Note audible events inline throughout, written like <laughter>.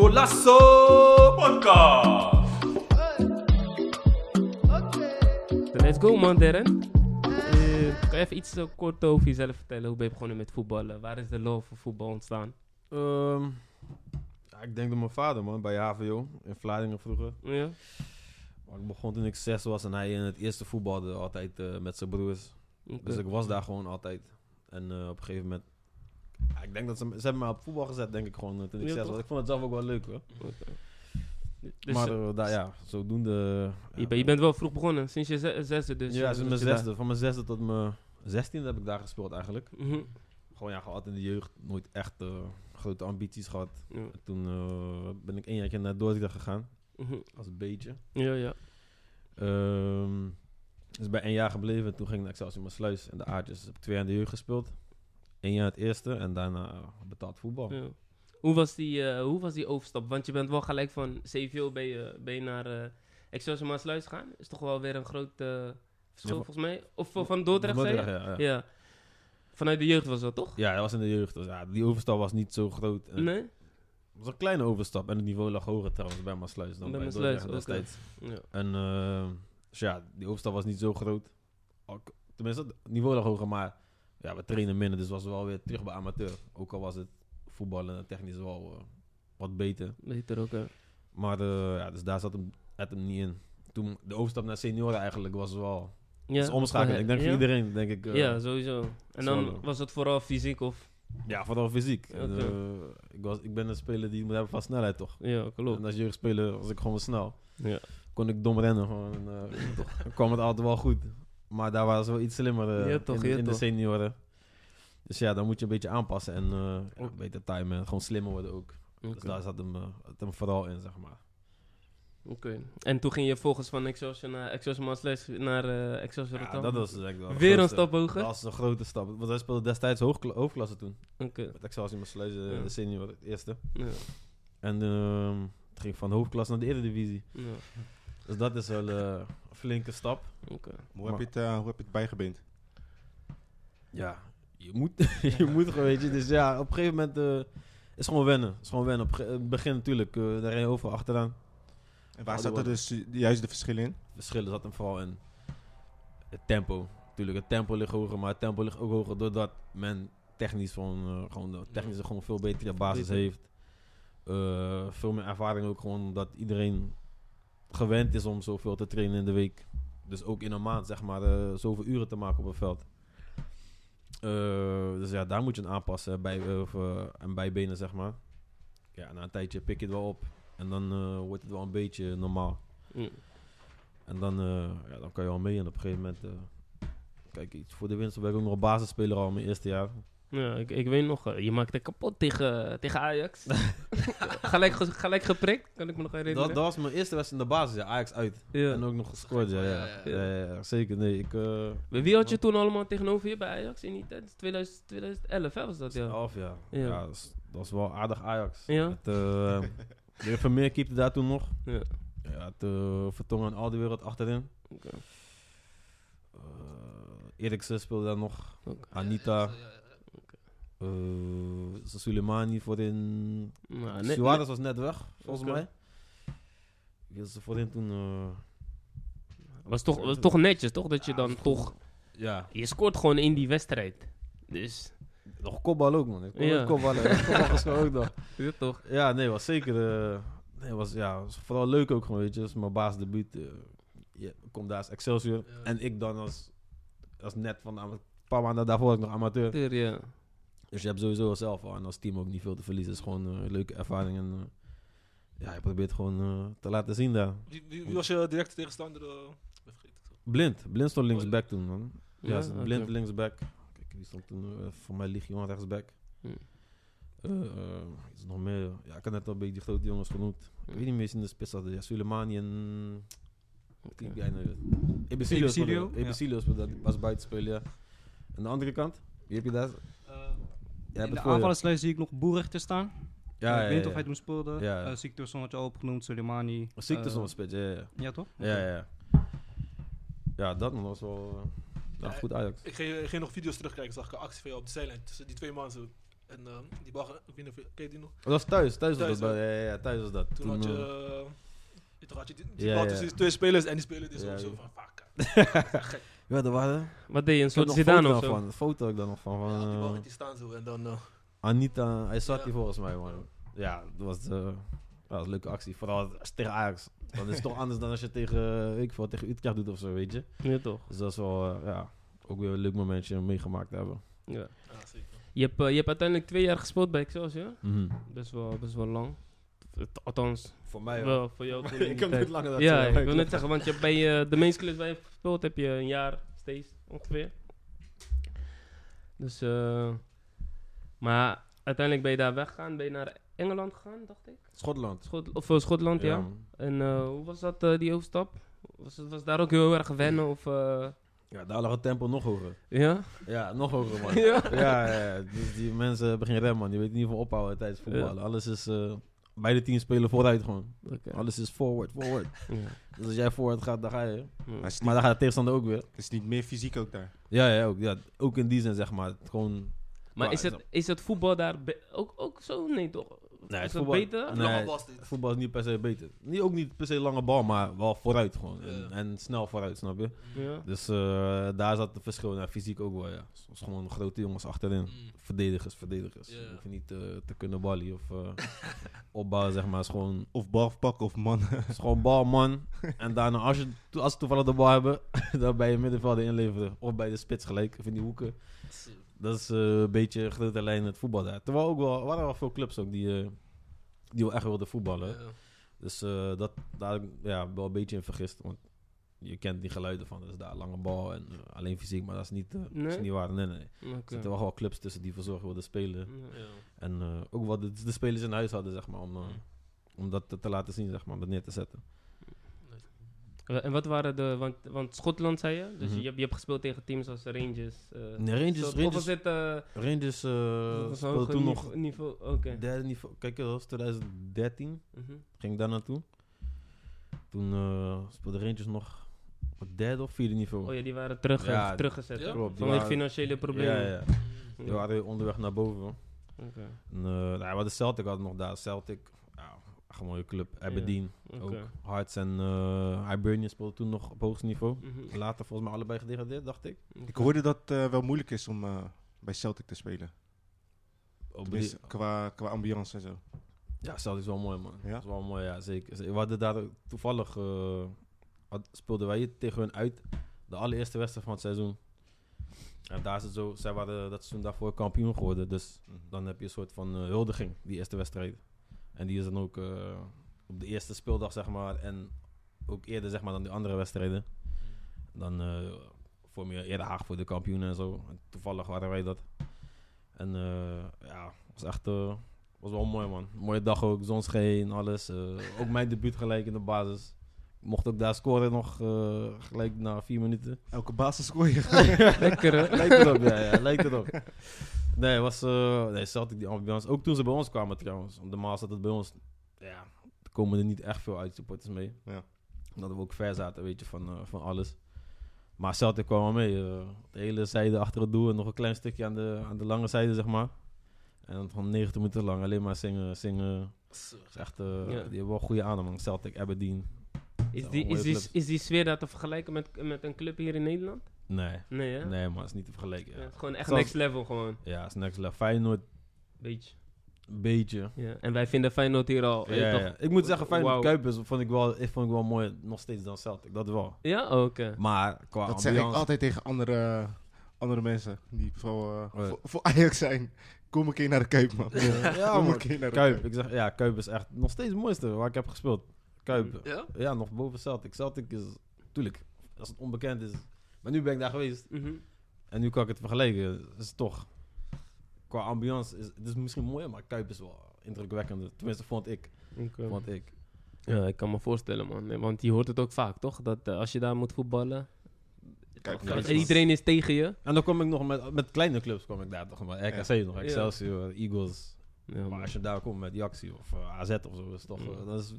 Golasso Podcast. Let's go man, Darren. Eh, kan je even iets eh, kort over jezelf vertellen? Hoe ben je begonnen met voetballen? Waar is de love voor voetbal ontstaan? Ehm, ja, ik denk door mijn vader, man, bij HVO in Vlaardingen vroeger. Ja? Maar ik begon toen ik zes was en hij in het eerste voetbalde altijd eh, met zijn broers. Dus ik was daar gewoon altijd. En eh, op een gegeven moment, ja, ik denk dat ze, ze hebben mij op voetbal gezet, denk ik gewoon, eh, toen ik Ja, zes was. Ik vond het zelf ook wel leuk hoor. Dus maar eh, daar, ja, zodoende... je, ben- je bent wel vroeg begonnen, sinds je ze- zesde dus. ja, sinds mijn. Van mijn zesde tot mijn zestiende heb ik daar gespeeld eigenlijk. daar. Mhm. Gewoon ja, gewoon altijd in de jeugd nooit echt grote ambities gehad. Ja. Toen ben ik één jaartje naar Dordrecht gegaan, Mhm. als een beetje. Ja, ja. Ehm dus bij één jaar gebleven. En toen ging ik naar Excelsior Maassluis en de Aardjes. Heb ik twee jaar in de jeugd gespeeld. Eén jaar het eerste en daarna eh, betaald voetbal. ja. Hoe, was die, eh, hoe was die overstap? Want je bent wel gelijk van CVO ben je, ben je naar eh Excelsior Maasluis gegaan. Is toch wel weer een groot verschil Ja, van- volgens mij? Of van- van Dordrecht? Dordrecht, ja. Vanuit de jeugd was dat toch? Ja, hij was in de jeugd. Dus ja, die overstap was niet zo groot. En Nee? Het was een kleine overstap. En het niveau lag hoger trouwens bij Maassluis dan Bij bij, Maassluis, Dordrecht destijds. Ja. En dus ja, die overstap was niet zo groot. Tenminste, het niveau lag hoger, maar ja, we trainen minder. Dus was wel weer terug bij amateur. Ook al was het voetballen en technisch wel eh, wat beter. Beter ook, hè? Maar eh, ja, dus daar zat hem, het hem niet in. Toen de overstap naar senioren eigenlijk was wel... Ja, is omschakelen. Ik denk ja? voor iedereen, denk ik. eh, ja, sowieso. En dan was het vooral fysiek of... ja, vooral fysiek. En, ik, was, ik ben een speler die moet hebben van snelheid, toch? Ja, klopt. En als jeugdspeler was ik gewoon wel snel. Ja. Kon ik dom rennen gewoon. En, eh, <laughs> kwam het altijd wel goed. Maar daar waren ze wel iets slimmer eh, Ja, toch, in, de- ja, in de toch. senioren. Dus ja, dan moet je een beetje aanpassen en eh, beter timen. en Gewoon slimmer worden ook. Dus daar zat hem, het hem vooral in, zeg maar. Oké. En toen ging je volgens van Excelsior naar Excelsior Maasluis naar eh Excelsior Ja, dat was denk ik wel Weer een stap hoger? Dat was een grote stap. Want hij speelde destijds hoogkla- hoofdklasse toen. Oké. Met Excelsior Maassluis, Ja. de senior, het eerste. Ja. En ehm, het ging van hoofdklasse naar de Eredivisie. Ja. Dus dat is wel eh, een flinke stap. Oké. Hoe heb, je het, eh, hoe heb je het bijgebeend? Ja, je moet, <laughs> je moet gewoon, weet je. Dus ja, op een gegeven moment uh, is gewoon wennen. is gewoon wennen. Op het begin natuurlijk, uh, daar ren je overal achteraan. En waar zaten die dus juist de verschillen in? Verschillen zat hem vooral in het tempo. Natuurlijk, het tempo ligt hoger, maar het tempo ligt ook hoger doordat men technisch gewoon, uh, gewoon de technisch er gewoon veel betere basis heeft. Uh, veel meer ervaring ook gewoon, omdat iedereen gewend is om zoveel te trainen in de week. Dus ook in een maand, zeg maar, uh, zoveel uren te maken op het veld. Uh, dus ja, daar moet je een aanpassen bij, of, uh, en bijbenen, zeg maar. Ja, na een tijdje pik je het wel op. En dan wordt het wel een beetje normaal. Mm. En dan, ja, dan kan je wel mee. En op een gegeven moment, kijk, iets voor de winst. Ben ik ook nog een basisspeler al mijn eerste jaar. Ja, ik, ik weet nog, uh, je maakte kapot tegen, tegen Ajax. <laughs> gelijk, ge, gelijk geprikt, kan ik me nog herinneren. Dat, dat was mijn eerste wedstrijd in de basis, ja, Ajax uit. Ja. En ook nog gescoord, ja. Ja, ja, ja, ja, zeker. Nee, ik... Uh, Wie had je toen allemaal tegenover je bij Ajax in die tijd? 2000, 2011, hè, was dat, ja? 11, ja. Ja. Ja, dat, was, dat was wel aardig Ajax. Ja? Met, uh, de Vermeer keepte daar toen nog. Ja. Ja, uh, Vertongen en al die wereld achterin. Okay. Uh, Eriksen speelde daar nog. Okay. Anita. Uh, Soleimani voorin. Nou, Suarez was net weg, volgens okay. mij. Wie was er voorin toen? Uh, was toch, was toch netjes, toch? Dat je dan toch... Ja. Je scoort gewoon in die wedstrijd. Dus... Nog kopbal ook, man. Ik kon ja. kopballen. <laughs> kopbal ook nog. Ja, toch? Ja, nee, was zeker... Uh, nee, was, ja, was vooral leuk ook gewoon, weet je. Is mijn baasdebuut. Uh, daar als Excelsior. Ja. En ik dan als, als net van... Een paar maanden daarvoor ik nog amateur. Ja. Dus je hebt sowieso zelf en als team ook niet veel te verliezen. Het is gewoon een uh, leuke ervaring. En uh, ja, je probeert gewoon uh, te laten zien daar. Wie, wie, wie was je directe tegenstander? Blind. Blind stond linksback toen, man. Ja, Ja, ja blind linksback. Kijk, die stond toen uh, voor mij Legion rechtsback. Hm. Uh, iets nog meer. Ja, ik had net al een beetje die grote jongens genoemd. Ik weet niet meer in de spits hadden. Ja, Suleimani en... Okay. Guy, Ebesilio. Ja. was buiten spelen, ja. Aan de andere kant, wie heb je daar? Uh, in de aanvallerslijst zie ik nog Boerrechter staan. Ja, ik ja, weet niet ja, of hij toen speelde. Ja, ja. Uh, Ziekterson had je al opgenoemd, Soleimani. Ziekterson uh, spits, ja, ja. Ja, toch? Ja, ja, ja. Ja, dat was wel... Nou, goed Ajax. Ik ging, ik ging nog video's terugkijken, zag ik een actie van jou op de zijlijn tussen die twee man zo. En ehm, die bal, ik weet niet of je, die nog? Dat was thuis, thuis was Thuis, dat. bij- Ja, ja, ja, thuis was dat. Toen, had je, eh, toen had je die, die Ja, bal ja. tussen die twee spelers en die spelen dus Ja, zo ja. van fuck. <laughs> Ja, daar waren... Wat deed je? Een soort nog Zidane of zo? van. Een foto heb ik daar nog van. van Ja, die bal eh, die staan zo en dan... eh, Anita, hij zat Ja. die volgens mij, man. Ja, dat was, eh, dat was een leuke actie. Vooral tegen Ajax. Dan is het toch <laughs> anders dan als je tegen, weet ik veel, tegen Utrecht doet of zo, weet je. Ja, toch? Dus dat is wel, ja, ook weer een leuk momentje om meegemaakt te hebben. Ja. ja, zeker. Je, hebt, je hebt uiteindelijk twee jaar gespeeld bij Excelsior. Mhm. Best wel, best wel lang. Althans, Voor mij wel voor jou. <laughs> ik heb niet langer dat Ja, ik wil net zeggen, want je bij eh, de clubs waar je hebt gespeeld heb je een jaar steeds ongeveer. Dus, eh, maar uiteindelijk ben je daar weggegaan, ben je naar Engeland gegaan, dacht ik. Schotland. Schot of eh, Schotland, ja. En hoe was dat, die overstap? Was, het, was daar ook heel erg wennen of... Ja, daar lag het tempo nog hoger. ja? Ja, nog hoger, man. <laughs> Ja? ja, ja, ja. Dus die mensen hebben geen rem, man. Die weten niet van ophouden tijdens voetballen. Alles is... beide teams spelen vooruit gewoon. Oké. Alles is forward, forward. <laughs> Ja. Dus als jij vooruit gaat, dan ga je. Ja. Maar Maar dan gaat de tegenstander ook weer. is het niet meer fysiek ook daar? Ja, ja, ook, ja, ook in die zin, zeg maar. Gewoon... Maar Ja, is het, is het voetbal daar ook, ook zo? Nee, toch? Nee, is voetbal- beter? Nee. Lange bal steeds. Voetbal is niet per se beter. Niet, ook niet per se lange bal, maar wel vooruit gewoon. Ja. En, en snel vooruit, snap je? Ja. Dus eh, daar zat het verschil. Ja, fysiek ook wel, ja. Soms gewoon grote jongens achterin. Mm. Verdedigers, verdedigers. Ja. Je hoeft niet eh, te kunnen ballen of eh, <laughs> opbouwen, zeg maar. Is gewoon, Of bal pakken of man. het is gewoon bal, man. en daarna, als, je, to- als ze toevallig de bal hebben, <laughs> dan bij je middenvelder inleveren. Of bij de spits gelijk, of in die hoeken. Dat is eh, een beetje grote lijn het voetbal daar. Terwijl ook wel, er waren wel veel clubs ook die, eh, die wel echt wilden voetballen. Dus eh, dat, daar ja, wel een beetje in vergist. Want je kent die geluiden van. Dus daar lange bal en alleen fysiek. Maar dat is niet, dat is niet waar. Nee, nee. Er zitten wel clubs tussen die voor zorgen wilden spelen. Ja. En ook wat de, de spelers in huis hadden, zeg maar. Om, om dat te, te laten zien, zeg maar. Om dat neer te zetten. En wat waren de... Want, want Schotland, zei je? Dus Mhm. je, hebt, je hebt gespeeld tegen teams als Rangers. Nee, Rangers- Rangers- was dit... eh Rangers was speelde toen niveau- nog niveau Oké. derde niveau. Kijk, dat was 2013. Mhm. Ging daar naartoe. Toen speelde Rangers nog op derde of vierde niveau. Oh ja, die waren terug, Ja, teruggezet. ja, klopt. Die Vanwege financiële problemen. Ja, ja. Die waren onderweg naar boven. Oké. En, eh nou, wat de Celtic had nog daar. Celtic, ja, echt een mooie club. Aberdeen Oké. ook. Hearts en eh Hibernian speelden toen nog op hoogst niveau. Mhm. Later volgens mij allebei gedegradeerd, dacht ik. Ik hoorde dat het eh, wel moeilijk is om eh, bij Celtic te spelen. Tenminste, qua, qua ambiance en zo. Ja, Celtic is wel mooi, man. Ja? Dat is wel mooi, ja, zeker. We hadden daar toevallig, eh, had- speelden wij hier tegen hun uit. De allereerste wedstrijd van het seizoen. En daar is het zo, zij waren dat seizoen daarvoor kampioen geworden. Dus dan heb je een soort van huldiging, die eerste wedstrijd. En die is dan ook eh, op de eerste speeldag, zeg maar. En ook eerder, zeg maar, dan die andere wedstrijden. Dan eh vorm je eerder Haag voor de kampioen en zo. En toevallig waren wij dat. En eh, ja, was echt... was wel mooi, man. Mooie dag ook, zon scheen, alles. ook mijn debuut gelijk in de basis. Ik mocht ook daar scoren nog gelijk na vier minuten. Elke basis scoor je. <laughs> Lekker, hè? lijkt erop, ja, ja, lijkt erop. Nee, was, eh nee, Celtic die ambiance. Ook toen ze bij ons kwamen trouwens. Normaal zat het bij ons, ja, er komen er niet echt veel uitsupporters mee. Ja. Omdat we ook ver zaten, weet je, van, eh, van alles. Maar Celtic kwam wel mee. eh, de hele zijde achter het doel en nog een klein stukje aan de, aan de lange zijde, zeg maar. En dan van 90 minuten lang alleen maar zingen, zingen. Is echt, eh, Ja. Die hebben wel goede adem, man. Celtic, Aberdeen. Is Ja, die, is, die, is die sfeer daar te vergelijken met, met een club hier in Nederland? Nee, Nee, hè? nee man, is niet te vergelijken. Ja, Ja, het is gewoon echt Zoals- next level, gewoon. ja is next level. Feyenoord, Beetje. beetje. Ja. En wij vinden Feyenoord hier al... Ja, toch- ja. Ik moet zeggen, Feyenoord Wauw. Kuipers vond ik, wel, ik vond ik wel mooi, nog steeds dan Celtic, dat wel. Ja? Oh, Oké. Maar qua Dat zeg ik altijd tegen andere, andere mensen die vooral eh, Oh voor, voor Ajax zijn. Kom een keer naar de Kuip, man. Ja, <laughs> Kom man. een keer naar de Kuip, ik zeg, ja, Kuip is echt nog steeds het mooiste waar ik heb gespeeld. Kuip, Ja? ja, nog boven Celtic. Celtic is, tuurlijk, als het onbekend is. Maar nu ben ik daar geweest Mhm. en nu kan ik het vergelijken. Is het toch, qua ambiance, is het is misschien mooier, maar Kuip is wel indrukwekkender. Tenminste, vond ik. Vond ik. Ja, ik kan me voorstellen, man. Nee, Want je hoort het ook vaak, toch? Dat eh, als je daar moet voetballen... En is- iedereen is tegen je. En dan kom ik nog met, met kleine clubs, kom ik daar toch maar. RKC nog, Excelsior, Eagles. Ja, Maar man. als je daar komt met Jaxi of eh, AZ of zo, is toch, Ja. eh, dat, is, dat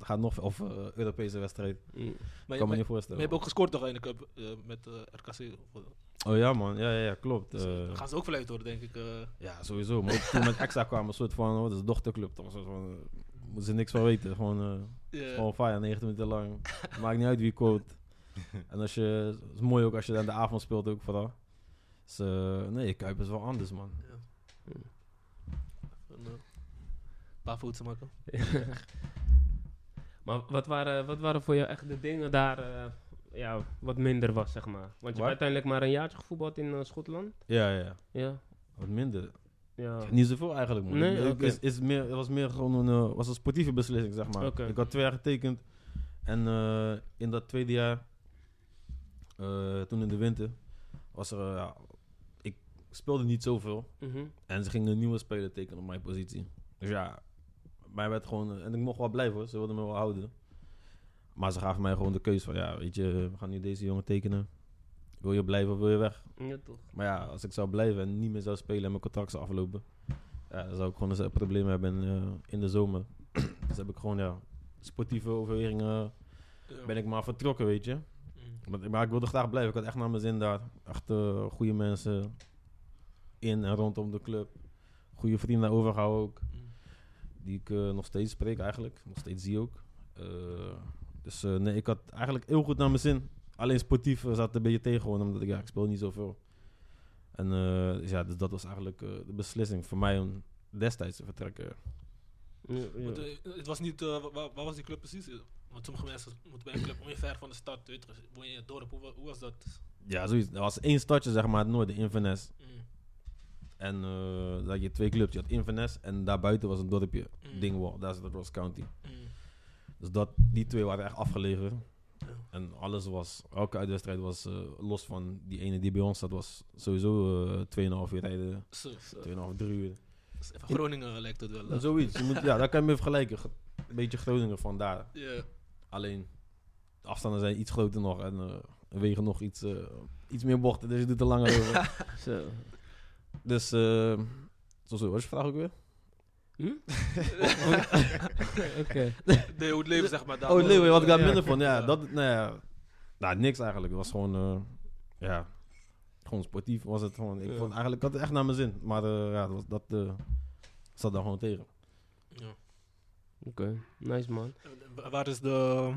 gaat nog, of eh, Europese wedstrijd, Mm. Maar, kan je, me niet voorstellen. maar je hebt ook gescoord toch in de cup eh, met eh, RKC? Oh ja, man. Ja, ja, ja klopt. Dus, dan gaan ze ook verleid worden, denk ik. eh. ja, sowieso. Maar ook toen met Exa kwam, een soort van, oh, dat is een dochterclub. toch? Een soort van, moeten ze niks van weten. Gewoon, eh, ja. gewoon fire, 90 minuten lang. <laughs> Maakt niet uit wie quote. <laughs> En als je, het is mooi ook als je dan de avond speelt ook vooral. Dus, nee, Kuip is wel anders, man. Een eh, paar foto's maken. <laughs> maar wat waren, wat waren voor jou echt de dingen daar eh, ja, wat minder was, zeg maar? Want je Waar? hebt uiteindelijk maar een jaartje gevoetbald in eh, Schotland. Ja, ja. Ja. Wat minder. ja. Niet zoveel eigenlijk, man. Nee, Ik- oké. is, is meer, het was meer gewoon een, eh, was een sportieve beslissing, zeg maar. Oké. Ik had twee jaar getekend. En eh, in dat tweede jaar, eh, toen in de winter, was er... eh, ja, ik speelde niet zoveel. Mhm. En ze gingen een nieuwe speler tekenen op mijn positie. Dus ja, mij werd gewoon... En ik mocht wel blijven, hoor. Ze wilden me wel houden. Maar ze gaven mij gewoon de keuze van... Ja, weet je, we gaan nu deze jongen tekenen. Wil je blijven of wil je weg? Ja, toch. Maar ja, als ik zou blijven en niet meer zou spelen en mijn contract zou aflopen, ja, dan zou ik gewoon een probleem hebben in, eh, in de zomer. <clears throat> dus heb ik gewoon, ja, sportieve overwegingen ben ik maar vertrokken, weet je. Mm. Maar, maar ik wilde graag blijven. Ik had echt naar mijn zin daar. Echt eh, goede mensen in en rondom de club. Goede vrienden overgehouden ook. Mm. Die ik eh, nog steeds spreek eigenlijk. Nog steeds zie ook. Eh, dus eh, nee, ik had eigenlijk heel goed naar mijn zin. Alleen sportief zat het een beetje tegen gewoon, omdat ik, ja, ik speel niet zoveel. En eh, dus ja, dus dat was eigenlijk eh, de beslissing voor mij om destijds te vertrekken. Ja, ja. Want, het was niet, wa- wa- waar, was die club precies? Want sommige mensen moeten bij een club ongeveer ver van de stad. Weet je, woon je in het dorp, hoe, wa- hoe was dat? Ja, zoiets. Er was één stadje, zeg maar, het noorden, Inverness. Mm. En eh daar had je twee clubs. Je had Inverness en daarbuiten was een dorpje, Mm. Dingwall. Daar zit het Ross County. Mm. Dus dat, die twee waren echt afgelegen. Ja. En alles was, elke uitwedstrijd was eh, los van die ene die bij ons zat, was sowieso eh 2,5 uur rijden. Zo, zo. 2,5, 3 uur. Dus Van Groningen lijkt het wel. Eh. zoiets. Je moet, ja, daar kan je mee vergelijken. Ge- Een beetje Groningen vandaar. Ja. Alleen, de afstanden zijn iets groter nog en eh, wegen nog iets, eh, iets meer bochten. Dus je doet er langer over. <laughs> Zo. Dus, eh zo, zo, wat is je vraag ook weer? Hm? <laughs> Oké. Nee, hoe het leven zeg maar daar. Oh, het leven, wat ik daar minder van. Ja, dat, nou ja, nou, niks eigenlijk. Het was gewoon, eh, ja, gewoon sportief was het gewoon. Ik Ja. vond eigenlijk, ik had het echt naar mijn zin. Maar eh, ja, dat, was, dat eh, zat daar gewoon tegen. Ja. Oké, nice man. Waar is de...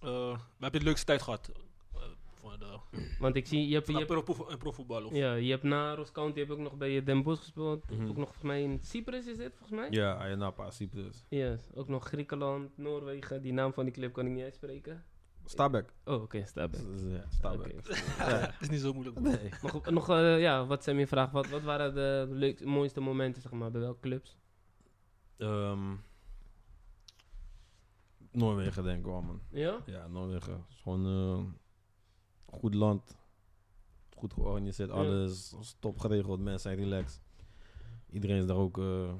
eh, waar heb je de leukste tijd gehad? Eh, de, Want ik zie, je hebt, je hebt, pro, pro, proefvoetbal of... ja, je hebt na Ross County heb je ook nog bij Den Bosch gespeeld. Mhm. Ook nog volgens mij in Cyprus is dit volgens mij? Ja, Ayanapa, Cyprus. Yes. Ook nog Griekenland, Noorwegen. Die naam van die club kan ik niet uitspreken. Stabek. Oh, oké, sta bij. Ja, Stabek. <laughs> Het is niet zo moeilijk. Nee. Nog, nog eh, ja, wat zijn mijn vraag? Wat, wat waren de leukste, mooiste momenten, zeg maar, bij welke clubs? Ehm, Noorwegen denk ik wel, man. Ja? Ja, Noorwegen. is gewoon goed land. Goed georganiseerd, alles is top geregeld. Mensen zijn relaxed. Iedereen is daar ook... eh,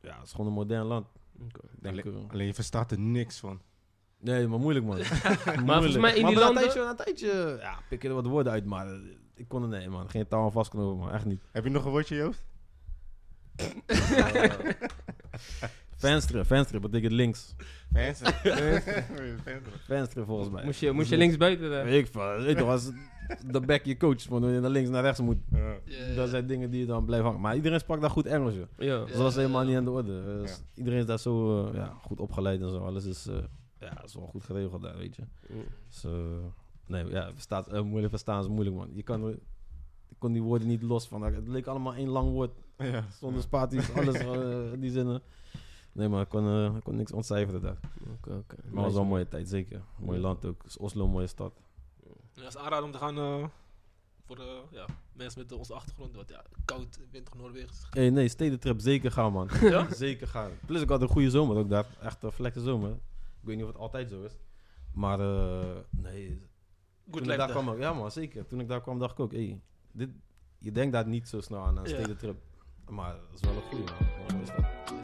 ja, het is gewoon een modern land. Denk, Alleen, eh, alleen je verstaat er niks van. nee, maar moeilijk, man. <laughs> Maar volgens mij in die landen... Een tijdje, na een tijdje ja, pik je er wat woorden uit, maar eh, ik kon er nee, man. Geen taal aan vastknopen, man. Echt niet. Heb je nog een woordje in je hoofd? Venstre, Venstre betekent links. Mensen. <laughs> Venstre volgens mij. Moest je, moest je links buiten daar? Weet ik veel. Weet je, als de back je coach, want je naar links naar rechts moet. Dat zijn dingen die je dan blijven hangen. Maar iedereen sprak daar goed Engels, joh. Ja. Dus dat was helemaal niet aan de orde. Eh, dus Ja. Iedereen is daar zo eh, ja, goed opgeleid en zo. Alles is, eh, ja, is wel goed geregeld daar, weet je. Dus, eh, nee, ja, verstaat, eh, moeilijk verstaan is moeilijk, man. Je kan, ik kon die woorden niet los van. Het leek allemaal één lang woord. Ja. Zonder spaties, alles <laughs> eh, die zinnen. Nee, maar ik kon, eh, ik kon niks ontcijferen daar. Maar het was wel een mooie tijd, zeker. Mooi land ook. Dus Oslo, een mooie stad. Ja, het is aanraden om te gaan eh, voor eh, ja, mensen met onze achtergrond. Want ja, koud, winter Noorwegen. Hey, nee, stedentrip, zeker gaan, man. <laughs> Ja? zeker gaan. Plus, ik had een goede zomer ook daar. Echt een vlekte zomer. Ik weet niet of het altijd zo is. Maar, nee. Good Toen ik daar kwam, ook- ja man, zeker. Toen ik daar kwam, dacht ik ook, hey, dit, je denkt daar niet zo snel aan, een stedentrip. Maar het is wel een goede, man.